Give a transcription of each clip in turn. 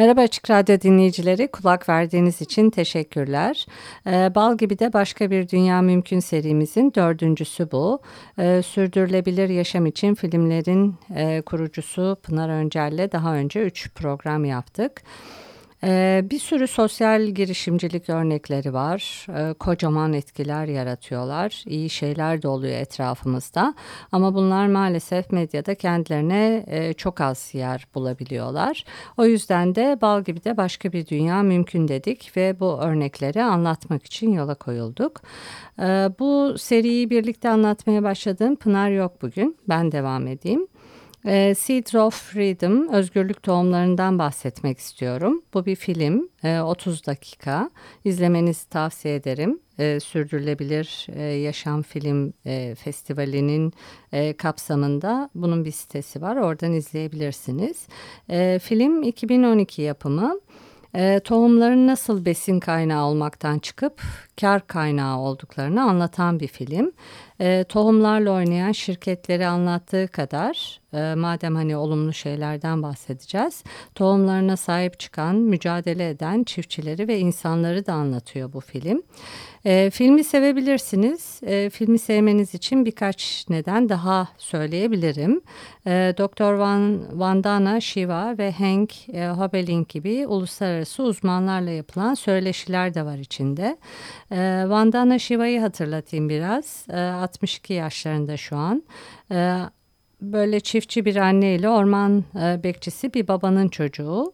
Merhaba Açık Radyo dinleyicileri, kulak verdiğiniz için teşekkürler. Ee, Bal gibi de başka bir dünya mümkün serimizin dördüncüsü bu. Ee, sürdürülebilir yaşam için filmlerin e, kurucusu Pınar Öncel'le daha önce üç program yaptık. Ee, bir sürü sosyal girişimcilik örnekleri var. Ee, kocaman etkiler yaratıyorlar. İyi şeyler de oluyor etrafımızda. Ama bunlar maalesef medyada kendilerine e, çok az yer bulabiliyorlar. O yüzden de bal gibi de başka bir dünya mümkün dedik ve bu örnekleri anlatmak için yola koyulduk. Ee, bu seriyi birlikte anlatmaya başladığım Pınar yok bugün. Ben devam edeyim. E, Seeds of Freedom, özgürlük tohumlarından bahsetmek istiyorum. Bu bir film, e, 30 dakika. İzlemenizi tavsiye ederim. E, Sürdürülebilir e, Yaşam Film e, Festivali'nin e, kapsamında bunun bir sitesi var. Oradan izleyebilirsiniz. E, film 2012 yapımı. E, tohumların nasıl besin kaynağı olmaktan çıkıp kar kaynağı olduklarını anlatan bir film. E, tohumlarla oynayan şirketleri anlattığı kadar e, madem hani olumlu şeylerden bahsedeceğiz. Tohumlarına sahip çıkan, mücadele eden çiftçileri ve insanları da anlatıyor bu film. E, filmi sevebilirsiniz. E, filmi sevmeniz için birkaç neden daha söyleyebilirim. E, Dr. Van, Vandana Shiva ve Hank e, Hobelink gibi uluslararası uzmanlarla yapılan söyleşiler de var içinde. E, Vandana Shiva'yı hatırlatayım biraz. E, 62 yaşlarında şu an. E, böyle çiftçi bir anne ile orman e, bekçisi bir babanın çocuğu.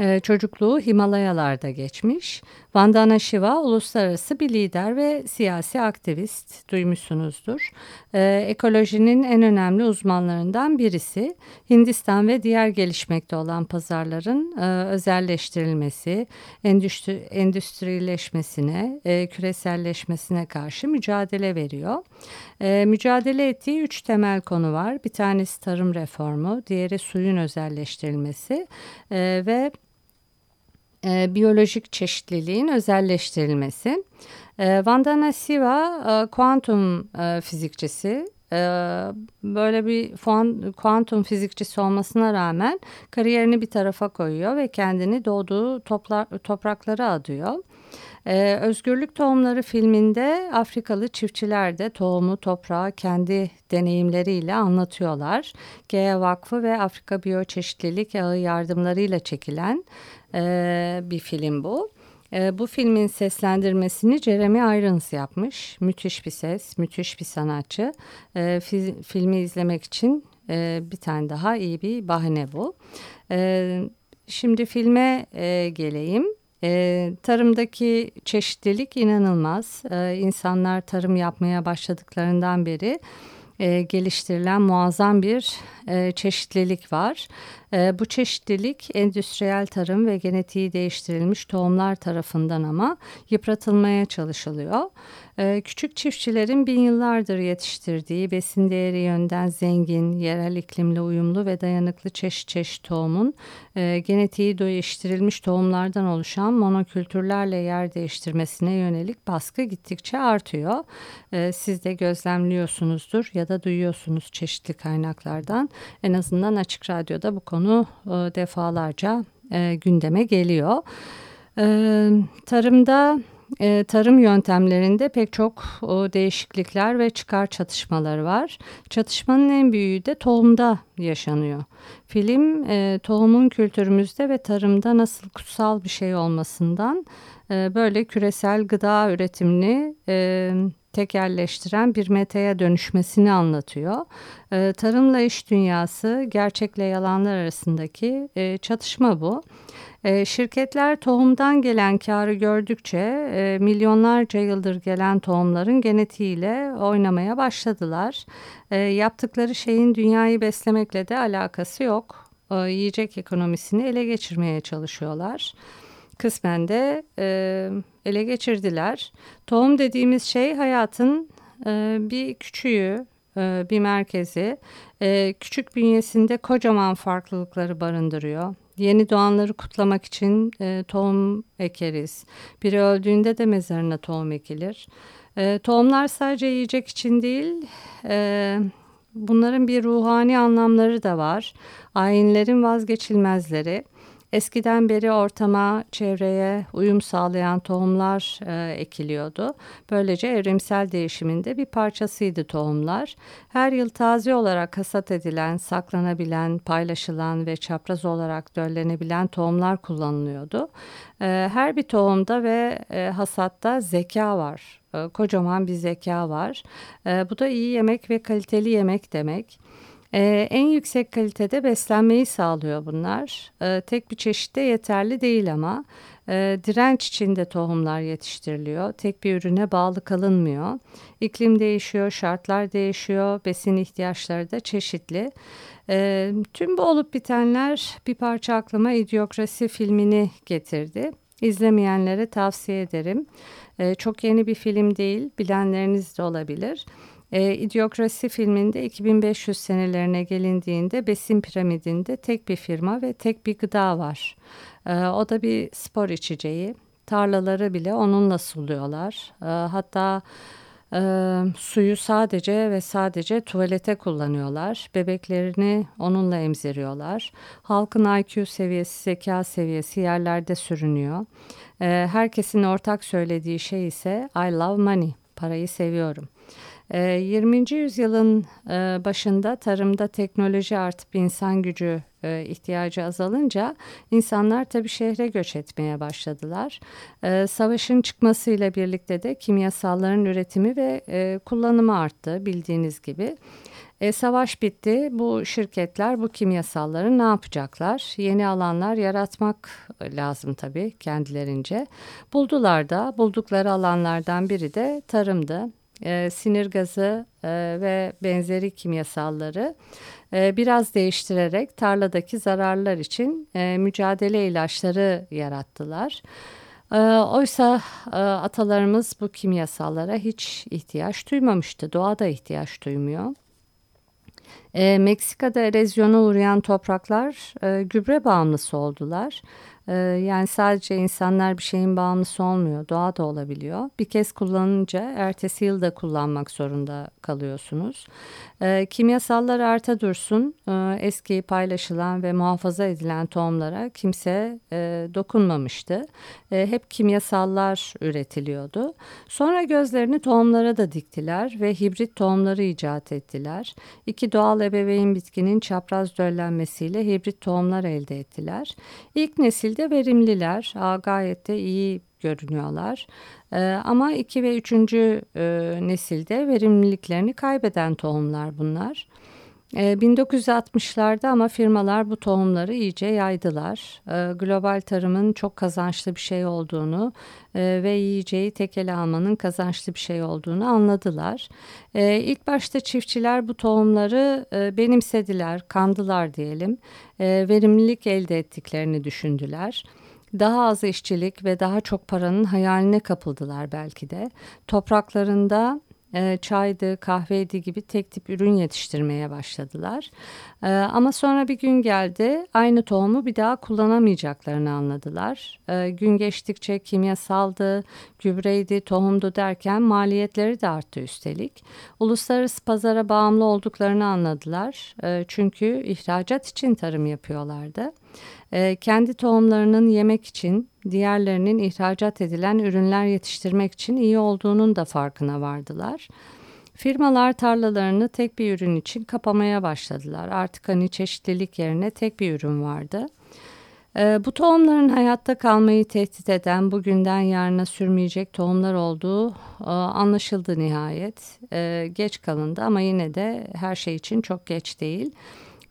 Ee, çocukluğu Himalayalarda geçmiş. Vandana Shiva uluslararası bir lider ve siyasi aktivist duymuşsunuzdur. Ee, ekolojinin en önemli uzmanlarından birisi. Hindistan ve diğer gelişmekte olan pazarların e, özelleştirilmesi, endüstri, endüstrileşmesine, e, küreselleşmesine karşı mücadele veriyor. E, mücadele ettiği üç temel konu var. Bir tanesi tarım reformu, diğeri suyun özelleştirilmesi ve e, biyolojik çeşitliliğin özelleştirilmesi. E, Vandana Siva e, kuantum e, fizikçisi. E, böyle bir kuantum fizikçisi olmasına rağmen kariyerini bir tarafa koyuyor ve kendini doğduğu toplar, topraklara adıyor. Ee, Özgürlük Tohumları filminde Afrikalı çiftçiler de tohumu toprağı kendi deneyimleriyle anlatıyorlar. Gea Vakfı ve Afrika Biyoçeşitlilik Ağı yardımlarıyla çekilen e, bir film bu. E, bu filmin seslendirmesini Jeremy Irons yapmış. Müthiş bir ses, müthiş bir sanatçı. E, fi, filmi izlemek için e, bir tane daha iyi bir bahane bu. E, şimdi filme e, geleyim. E, tarımdaki çeşitlilik inanılmaz. E, insanlar tarım yapmaya başladıklarından beri e, geliştirilen muazzam bir e, çeşitlilik var. E, bu çeşitlilik endüstriyel tarım ve genetiği değiştirilmiş tohumlar tarafından ama yıpratılmaya çalışılıyor. E, küçük çiftçilerin bin yıllardır yetiştirdiği besin değeri yönden zengin, yerel iklimle uyumlu ve dayanıklı çeşit çeşit tohumun e, genetiği değiştirilmiş tohumlardan oluşan monokültürlerle yer değiştirmesine yönelik baskı gittikçe artıyor. E, siz de gözlemliyorsunuzdur ya da duyuyorsunuz çeşitli kaynaklardan. En azından Açık Radyo'da bu konu e, defalarca e, gündeme geliyor. E, tarımda tarım yöntemlerinde pek çok değişiklikler ve çıkar çatışmaları var. Çatışmanın en büyüğü de tohumda yaşanıyor. Film e, tohumun kültürümüzde ve tarımda nasıl kutsal bir şey olmasından böyle küresel gıda üretimini tekelleştiren bir metaya dönüşmesini anlatıyor. E, tarımla iş dünyası, gerçekle yalanlar arasındaki e, çatışma bu. E, şirketler tohumdan gelen karı gördükçe e, milyonlarca yıldır gelen tohumların genetiğiyle oynamaya başladılar. E, yaptıkları şeyin dünyayı beslemekle de alakası yok. E, yiyecek ekonomisini ele geçirmeye çalışıyorlar. Kısmen de e, ele geçirdiler. Tohum dediğimiz şey hayatın e, bir küçüğü, e, bir merkezi. E, küçük bünyesinde kocaman farklılıkları barındırıyor. Yeni doğanları kutlamak için e, tohum ekeriz. Biri öldüğünde de mezarına tohum ekilir. E, tohumlar sadece yiyecek için değil, e, bunların bir ruhani anlamları da var. Ayinlerin vazgeçilmezleri. Eskiden beri ortama, çevreye uyum sağlayan tohumlar e, ekiliyordu. Böylece evrimsel değişiminde bir parçasıydı tohumlar. Her yıl taze olarak hasat edilen, saklanabilen, paylaşılan ve çapraz olarak döllenebilen tohumlar kullanılıyordu. E, her bir tohumda ve e, hasatta zeka var. E, kocaman bir zeka var. E, bu da iyi yemek ve kaliteli yemek demek. Ee, en yüksek kalitede beslenmeyi sağlıyor bunlar. Ee, tek bir çeşitte yeterli değil ama e, direnç içinde tohumlar yetiştiriliyor. Tek bir ürüne bağlı kalınmıyor. İklim değişiyor, şartlar değişiyor, besin ihtiyaçları da çeşitli. E, tüm bu olup bitenler bir parça aklıma İdiokrasi filmini getirdi. İzlemeyenlere tavsiye ederim. E, çok yeni bir film değil, bilenleriniz de olabilir. E, İdiokrasi filminde 2500 senelerine gelindiğinde besin piramidinde tek bir firma ve tek bir gıda var. E, o da bir spor içeceği. Tarlaları bile onunla suluyorlar. E, hatta e, suyu sadece ve sadece tuvalete kullanıyorlar. Bebeklerini onunla emziriyorlar. Halkın IQ seviyesi, zeka seviyesi yerlerde sürünüyor. E, herkesin ortak söylediği şey ise I love money, parayı seviyorum. 20. Ee, yüzyılın e, başında tarımda teknoloji artıp insan gücü e, ihtiyacı azalınca insanlar tabii şehre göç etmeye başladılar. Ee, savaşın çıkmasıyla birlikte de kimyasalların üretimi ve e, kullanımı arttı bildiğiniz gibi. E, savaş bitti. Bu şirketler bu kimyasalları ne yapacaklar? Yeni alanlar yaratmak lazım tabii kendilerince. Buldular da buldukları alanlardan biri de tarımdı e, sinir gazı e, ve benzeri kimyasalları e, biraz değiştirerek tarladaki zararlar için mücadele ilaçları yarattılar. Oysa atalarımız bu kimyasallara hiç ihtiyaç duymamıştı. Doğa da ihtiyaç duymuyor. Meksika'da erozyona uğrayan topraklar gübre bağımlısı oldular. Ee, yani sadece insanlar bir şeyin bağımlısı olmuyor. Doğa da olabiliyor. Bir kez kullanınca ertesi yıl da kullanmak zorunda kalıyorsunuz. E, kimyasallar arta dursun. E, eski paylaşılan ve muhafaza edilen tohumlara kimse e, dokunmamıştı. E, hep kimyasallar üretiliyordu. Sonra gözlerini tohumlara da diktiler ve hibrit tohumları icat ettiler. İki doğal ebeveyn bitkinin çapraz döllenmesiyle hibrit tohumlar elde ettiler. İlk nesilde verimliler. Aa, gayet de iyi görünüyorlar. E, ama 2 ve 3. E, nesilde verimliliklerini kaybeden tohumlar bunlar. 1960'larda ee, ama firmalar bu tohumları iyice yaydılar. Ee, global tarımın çok kazançlı bir şey olduğunu e, ve yiyeceği tek ele almanın kazançlı bir şey olduğunu anladılar. İlk başta çiftçiler bu tohumları e, benimsediler, kandılar diyelim. Verimlilik elde ettiklerini düşündüler daha az işçilik ve daha çok paranın hayaline kapıldılar belki de. Topraklarında e, çaydı, kahveydi gibi tek tip ürün yetiştirmeye başladılar. E, ama sonra bir gün geldi, aynı tohumu bir daha kullanamayacaklarını anladılar. E, gün geçtikçe kimyasaldı, gübreydi, tohumdu derken maliyetleri de arttı üstelik. Uluslararası pazara bağımlı olduklarını anladılar. E, çünkü ihracat için tarım yapıyorlardı. E, kendi tohumlarının yemek için, diğerlerinin ihracat edilen ürünler yetiştirmek için iyi olduğunun da farkına vardılar. Firmalar tarlalarını tek bir ürün için kapamaya başladılar. Artık hani çeşitlilik yerine tek bir ürün vardı. E, bu tohumların hayatta kalmayı tehdit eden bugünden yarına sürmeyecek tohumlar olduğu e, anlaşıldı nihayet. E, geç kalındı ama yine de her şey için çok geç değil.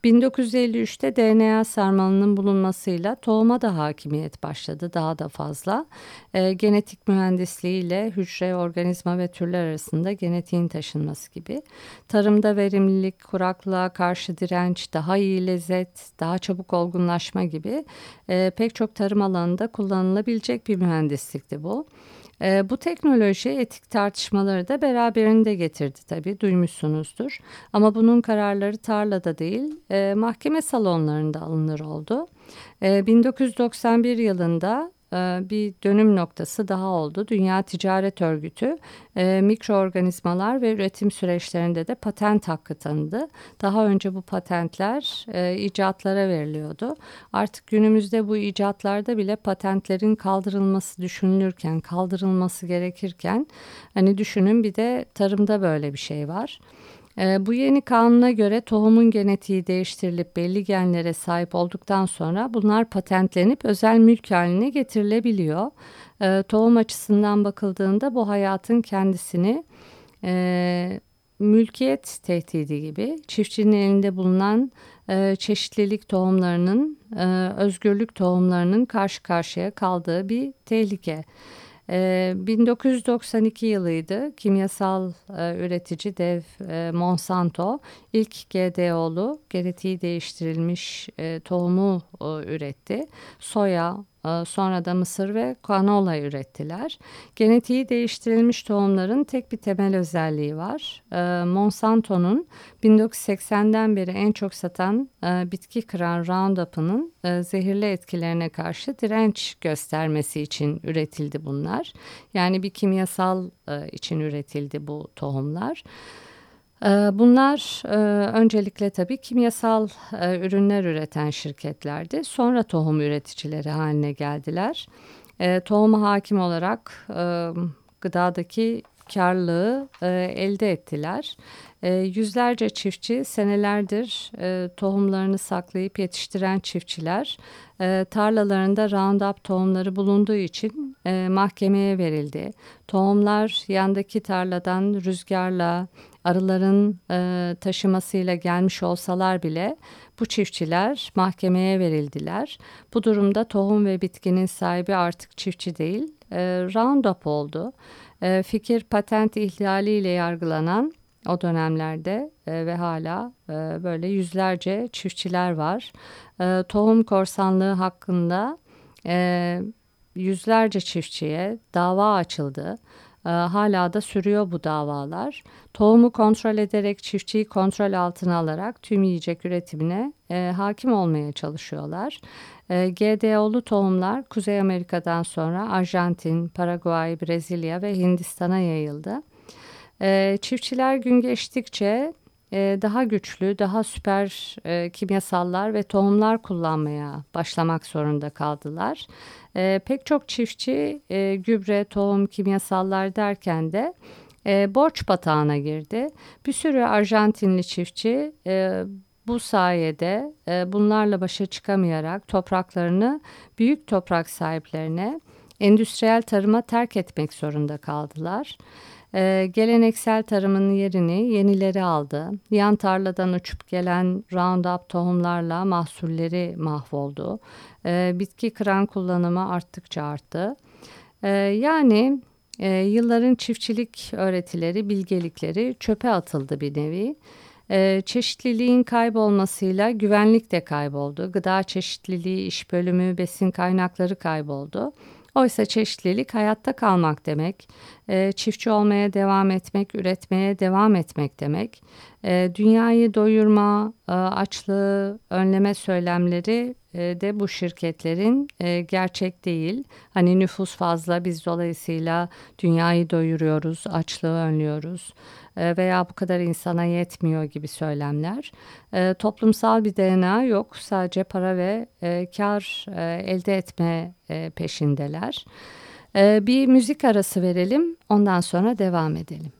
1953'te DNA sarmalının bulunmasıyla tohuma da hakimiyet başladı daha da fazla. E, genetik mühendisliğiyle hücre, organizma ve türler arasında genetiğin taşınması gibi. Tarımda verimlilik, kuraklığa karşı direnç, daha iyi lezzet, daha çabuk olgunlaşma gibi e, pek çok tarım alanında kullanılabilecek bir mühendislikti bu. E, bu teknoloji etik tartışmaları da beraberinde getirdi tabii duymuşsunuzdur. Ama bunun kararları tarlada değil e, mahkeme salonlarında alınır oldu. E, 1991 yılında bir dönüm noktası daha oldu. Dünya Ticaret Örgütü e, mikroorganizmalar ve üretim süreçlerinde de patent hakkı tanıdı. Daha önce bu patentler e, icatlara veriliyordu. Artık günümüzde bu icatlarda bile patentlerin kaldırılması düşünülürken, kaldırılması gerekirken hani düşünün bir de tarımda böyle bir şey var. E, bu yeni kanuna göre tohumun genetiği değiştirilip belli genlere sahip olduktan sonra bunlar patentlenip özel mülk haline getirilebiliyor. E, tohum açısından bakıldığında bu hayatın kendisini e, mülkiyet tehdidi gibi çiftçinin elinde bulunan e, çeşitlilik tohumlarının, e, özgürlük tohumlarının karşı karşıya kaldığı bir tehlike. 1992 ee, yılıydı. Kimyasal e, üretici dev e, Monsanto ilk GDO'lu genetiği değiştirilmiş e, tohumu üretti. Soya, sonra da mısır ve kanola ürettiler. Genetiği değiştirilmiş tohumların tek bir temel özelliği var. Ee, Monsanto'nun 1980'den beri en çok satan e, bitki kıran Roundup'ının e, zehirli etkilerine karşı direnç göstermesi için üretildi bunlar. Yani bir kimyasal e, için üretildi bu tohumlar. Ee, bunlar e, öncelikle tabii kimyasal e, ürünler üreten şirketlerdi. Sonra tohum üreticileri haline geldiler. E, tohuma hakim olarak gıdadaki karlılığı elde ettiler. Yüzlerce çiftçi senelerdir tohumlarını saklayıp yetiştiren çiftçiler tarlalarında Roundup tohumları bulunduğu için mahkemeye verildi. Tohumlar yandaki tarladan rüzgarla, arıların e, taşımasıyla gelmiş olsalar bile bu çiftçiler mahkemeye verildiler. Bu durumda tohum ve bitkinin sahibi artık çiftçi değil, e, Roundup oldu. E, fikir patent ihlaliyle yargılanan o dönemlerde e, ve hala e, böyle yüzlerce çiftçiler var. E, tohum korsanlığı hakkında e, yüzlerce çiftçiye dava açıldı. E, hala da sürüyor bu davalar. Tohumu kontrol ederek çiftçiyi kontrol altına alarak tüm yiyecek üretimine e, hakim olmaya çalışıyorlar. E, GDO'lu tohumlar Kuzey Amerika'dan sonra Arjantin, Paraguay, Brezilya ve Hindistan'a yayıldı. E, çiftçiler gün geçtikçe daha güçlü, daha süper e, kimyasallar ve tohumlar kullanmaya başlamak zorunda kaldılar. E, pek çok çiftçi e, gübre, tohum, kimyasallar derken de e, borç batağına girdi. Bir sürü Arjantinli çiftçi e, bu sayede e, bunlarla başa çıkamayarak topraklarını büyük toprak sahiplerine endüstriyel tarıma terk etmek zorunda kaldılar. Ee, geleneksel tarımın yerini yenileri aldı. Yan tarladan uçup gelen Roundup tohumlarla mahsulleri mahvoldu. Ee, bitki kıran kullanımı arttıkça arttı. Ee, yani e, yılların çiftçilik öğretileri, bilgelikleri çöpe atıldı bir nevi. Ee, çeşitliliğin kaybolmasıyla güvenlik de kayboldu. Gıda çeşitliliği, iş bölümü, besin kaynakları kayboldu. Oysa çeşitlilik hayatta kalmak demek, e, çiftçi olmaya devam etmek, üretmeye devam etmek demek. E, dünyayı doyurma, e, açlığı önleme söylemleri e, de bu şirketlerin e, gerçek değil. Hani nüfus fazla biz dolayısıyla dünyayı doyuruyoruz, açlığı önlüyoruz veya bu kadar insana yetmiyor gibi söylemler. E, toplumsal bir DNA yok. Sadece para ve e, kar e, elde etme e, peşindeler. E, bir müzik arası verelim. Ondan sonra devam edelim.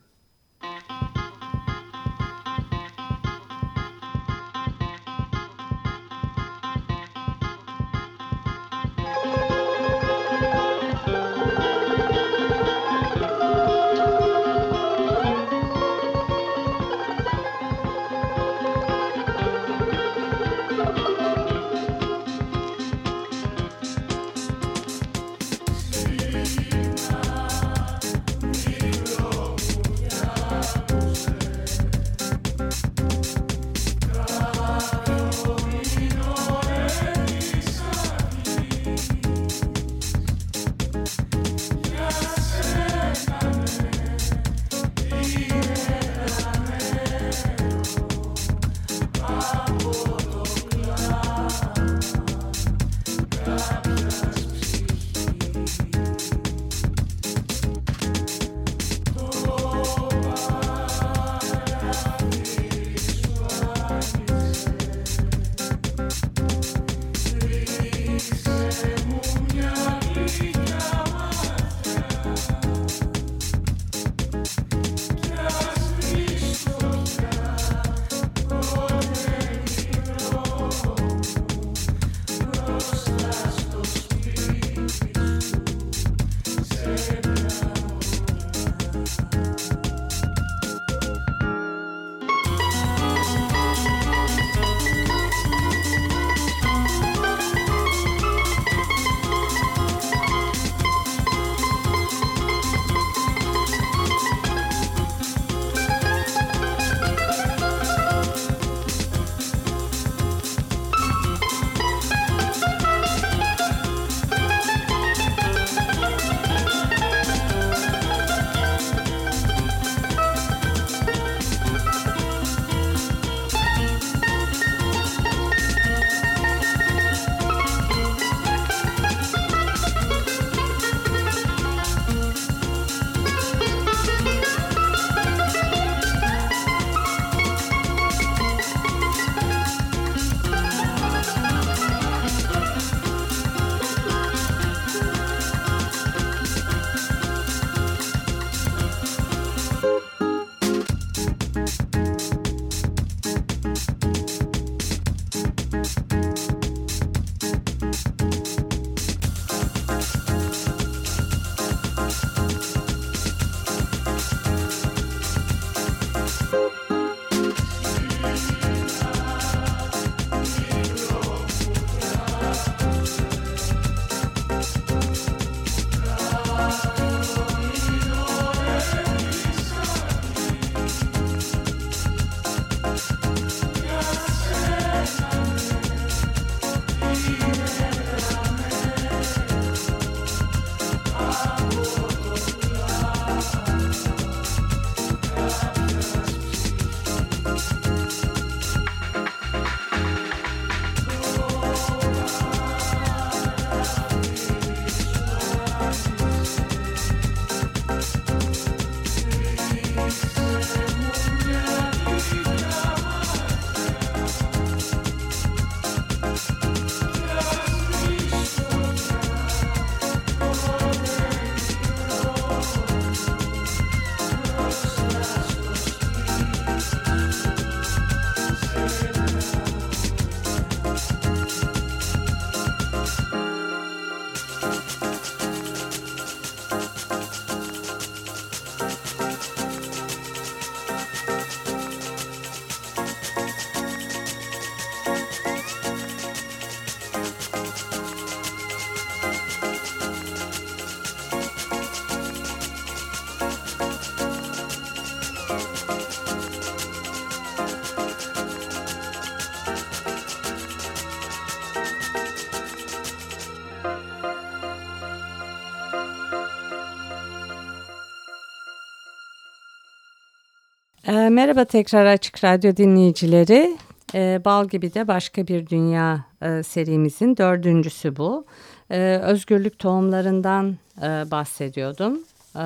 E, merhaba tekrar Açık Radyo dinleyicileri. E, Bal gibi de başka bir dünya e, serimizin dördüncüsü bu. E, özgürlük tohumlarından e, bahsediyordum. E,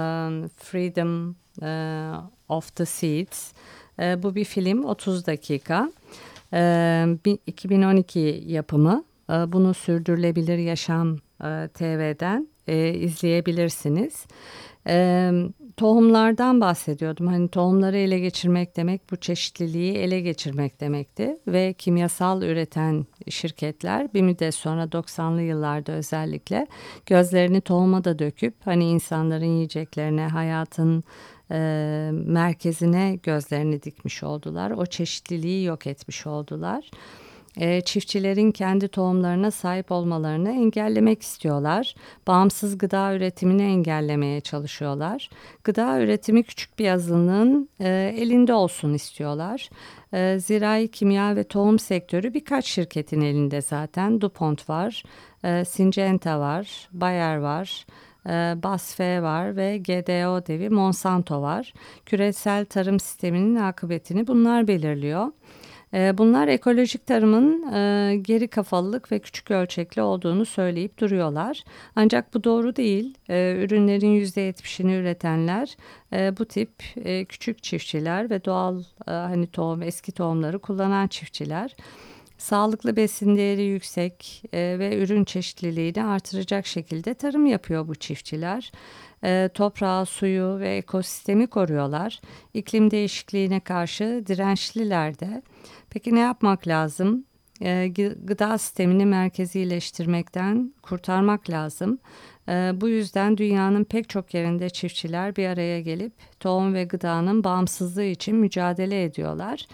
Freedom e, of the Seeds. E, bu bir film 30 dakika. E, 2012 yapımı. E, bunu Sürdürülebilir Yaşam e, TV'den e, izleyebilirsiniz. E, tohumlardan bahsediyordum. Hani tohumları ele geçirmek demek bu çeşitliliği ele geçirmek demekti. Ve kimyasal üreten şirketler bir müddet sonra 90'lı yıllarda özellikle gözlerini tohuma da döküp hani insanların yiyeceklerine, hayatın e, merkezine gözlerini dikmiş oldular. O çeşitliliği yok etmiş oldular e, çiftçilerin kendi tohumlarına sahip olmalarını engellemek istiyorlar. Bağımsız gıda üretimini engellemeye çalışıyorlar. Gıda üretimi küçük bir azınlığın e, elinde olsun istiyorlar. E, zirai kimya ve tohum sektörü birkaç şirketin elinde zaten. DuPont var, e, Syngenta var, Bayer var. E, BASF var ve GDO devi Monsanto var. Küresel tarım sisteminin akıbetini bunlar belirliyor. Ee, bunlar ekolojik tarımın e, geri kafalılık ve küçük ölçekli olduğunu söyleyip duruyorlar. Ancak bu doğru değil. Ee, ürünlerin %70'ini üretenler e, bu tip e, küçük çiftçiler ve doğal hani tohum eski tohumları kullanan çiftçiler. Sağlıklı besin değeri yüksek ve ürün çeşitliliğini artıracak şekilde tarım yapıyor bu çiftçiler e, toprağı, suyu ve ekosistemi koruyorlar. İklim değişikliğine karşı dirençliler de. Peki ne yapmak lazım? E, gıda sistemini merkezileştirmekten kurtarmak lazım. E, bu yüzden dünyanın pek çok yerinde çiftçiler bir araya gelip tohum ve gıdanın bağımsızlığı için mücadele ediyorlar.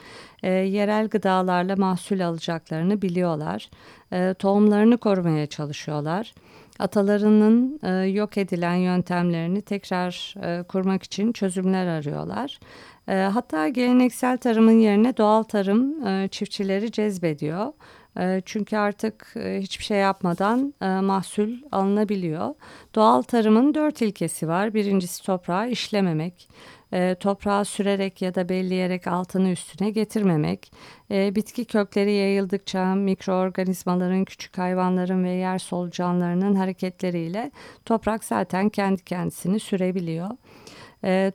E, yerel gıdalarla mahsul alacaklarını biliyorlar. E, tohumlarını korumaya çalışıyorlar atalarının e, yok edilen yöntemlerini tekrar e, kurmak için çözümler arıyorlar. E, hatta geleneksel tarımın yerine doğal tarım e, çiftçileri cezbediyor. E, çünkü artık e, hiçbir şey yapmadan e, mahsul alınabiliyor. Doğal tarımın dört ilkesi var. Birincisi toprağı işlememek e, toprağa sürerek ya da belleyerek altını üstüne getirmemek, e, bitki kökleri yayıldıkça mikroorganizmaların, küçük hayvanların ve yer solucanlarının hareketleriyle toprak zaten kendi kendisini sürebiliyor.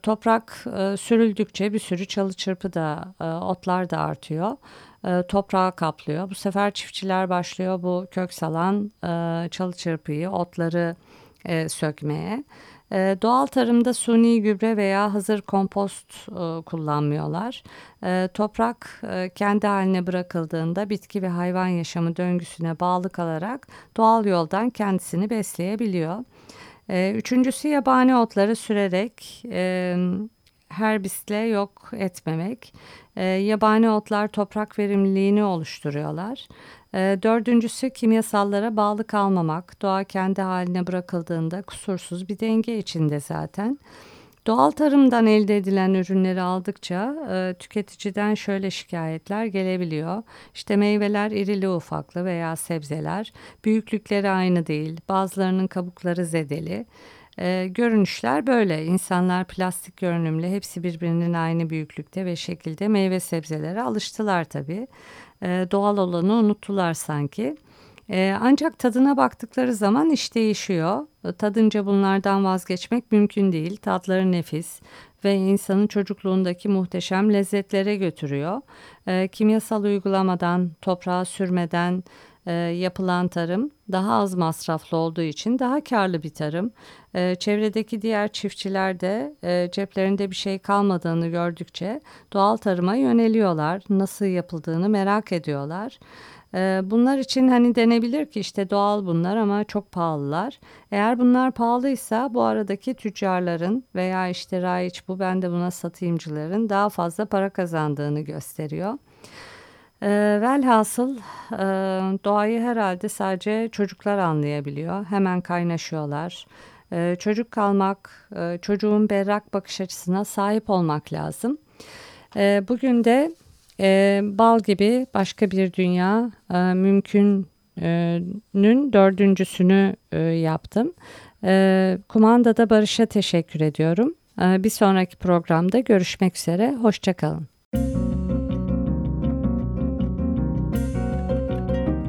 Toprak e, sürüldükçe bir sürü çalı çırpı da e, otlar da artıyor. E, toprağı kaplıyor. Bu sefer çiftçiler başlıyor bu kök salan e, çalı çırpıyı, otları e, sökmeye. E, doğal tarımda suni gübre veya hazır kompost kullanmıyorlar. Toprak kendi haline bırakıldığında bitki ve hayvan yaşamı döngüsüne bağlı kalarak doğal yoldan kendisini besleyebiliyor. Üçüncüsü yabani otları sürerek herbistle yok etmemek. E, yabani otlar toprak verimliliğini oluşturuyorlar. E, dördüncüsü kimyasallara bağlı kalmamak. Doğa kendi haline bırakıldığında kusursuz bir denge içinde zaten. Doğal tarımdan elde edilen ürünleri aldıkça e, tüketiciden şöyle şikayetler gelebiliyor. İşte meyveler irili ufaklı veya sebzeler büyüklükleri aynı değil. Bazılarının kabukları zedeli. E, görünüşler böyle. İnsanlar plastik görünümlü hepsi birbirinin aynı büyüklükte ve şekilde meyve sebzelere alıştılar tabii. E, doğal olanı unuttular sanki. E, ancak tadına baktıkları zaman iş değişiyor. Tadınca bunlardan vazgeçmek mümkün değil. Tatları nefis ve insanın çocukluğundaki muhteşem lezzetlere götürüyor. E, kimyasal uygulamadan, toprağa sürmeden, e, yapılan tarım daha az masraflı olduğu için daha karlı bir tarım. E, çevredeki diğer çiftçiler de e, ceplerinde bir şey kalmadığını gördükçe doğal tarıma yöneliyorlar. Nasıl yapıldığını merak ediyorlar. E, bunlar için hani denebilir ki işte doğal bunlar ama çok pahalılar. Eğer bunlar pahalıysa bu aradaki tüccarların veya işte raiç bu ben de buna satayımcıların daha fazla para kazandığını gösteriyor. E, velhasıl e, doğayı herhalde sadece çocuklar anlayabiliyor. Hemen kaynaşıyorlar. E, çocuk kalmak, e, çocuğun berrak bakış açısına sahip olmak lazım. E, bugün de e, bal gibi başka bir dünya e, mümkünün dördüncüsünü e, yaptım. E, kumandada Barış'a teşekkür ediyorum. E, bir sonraki programda görüşmek üzere. Hoşçakalın.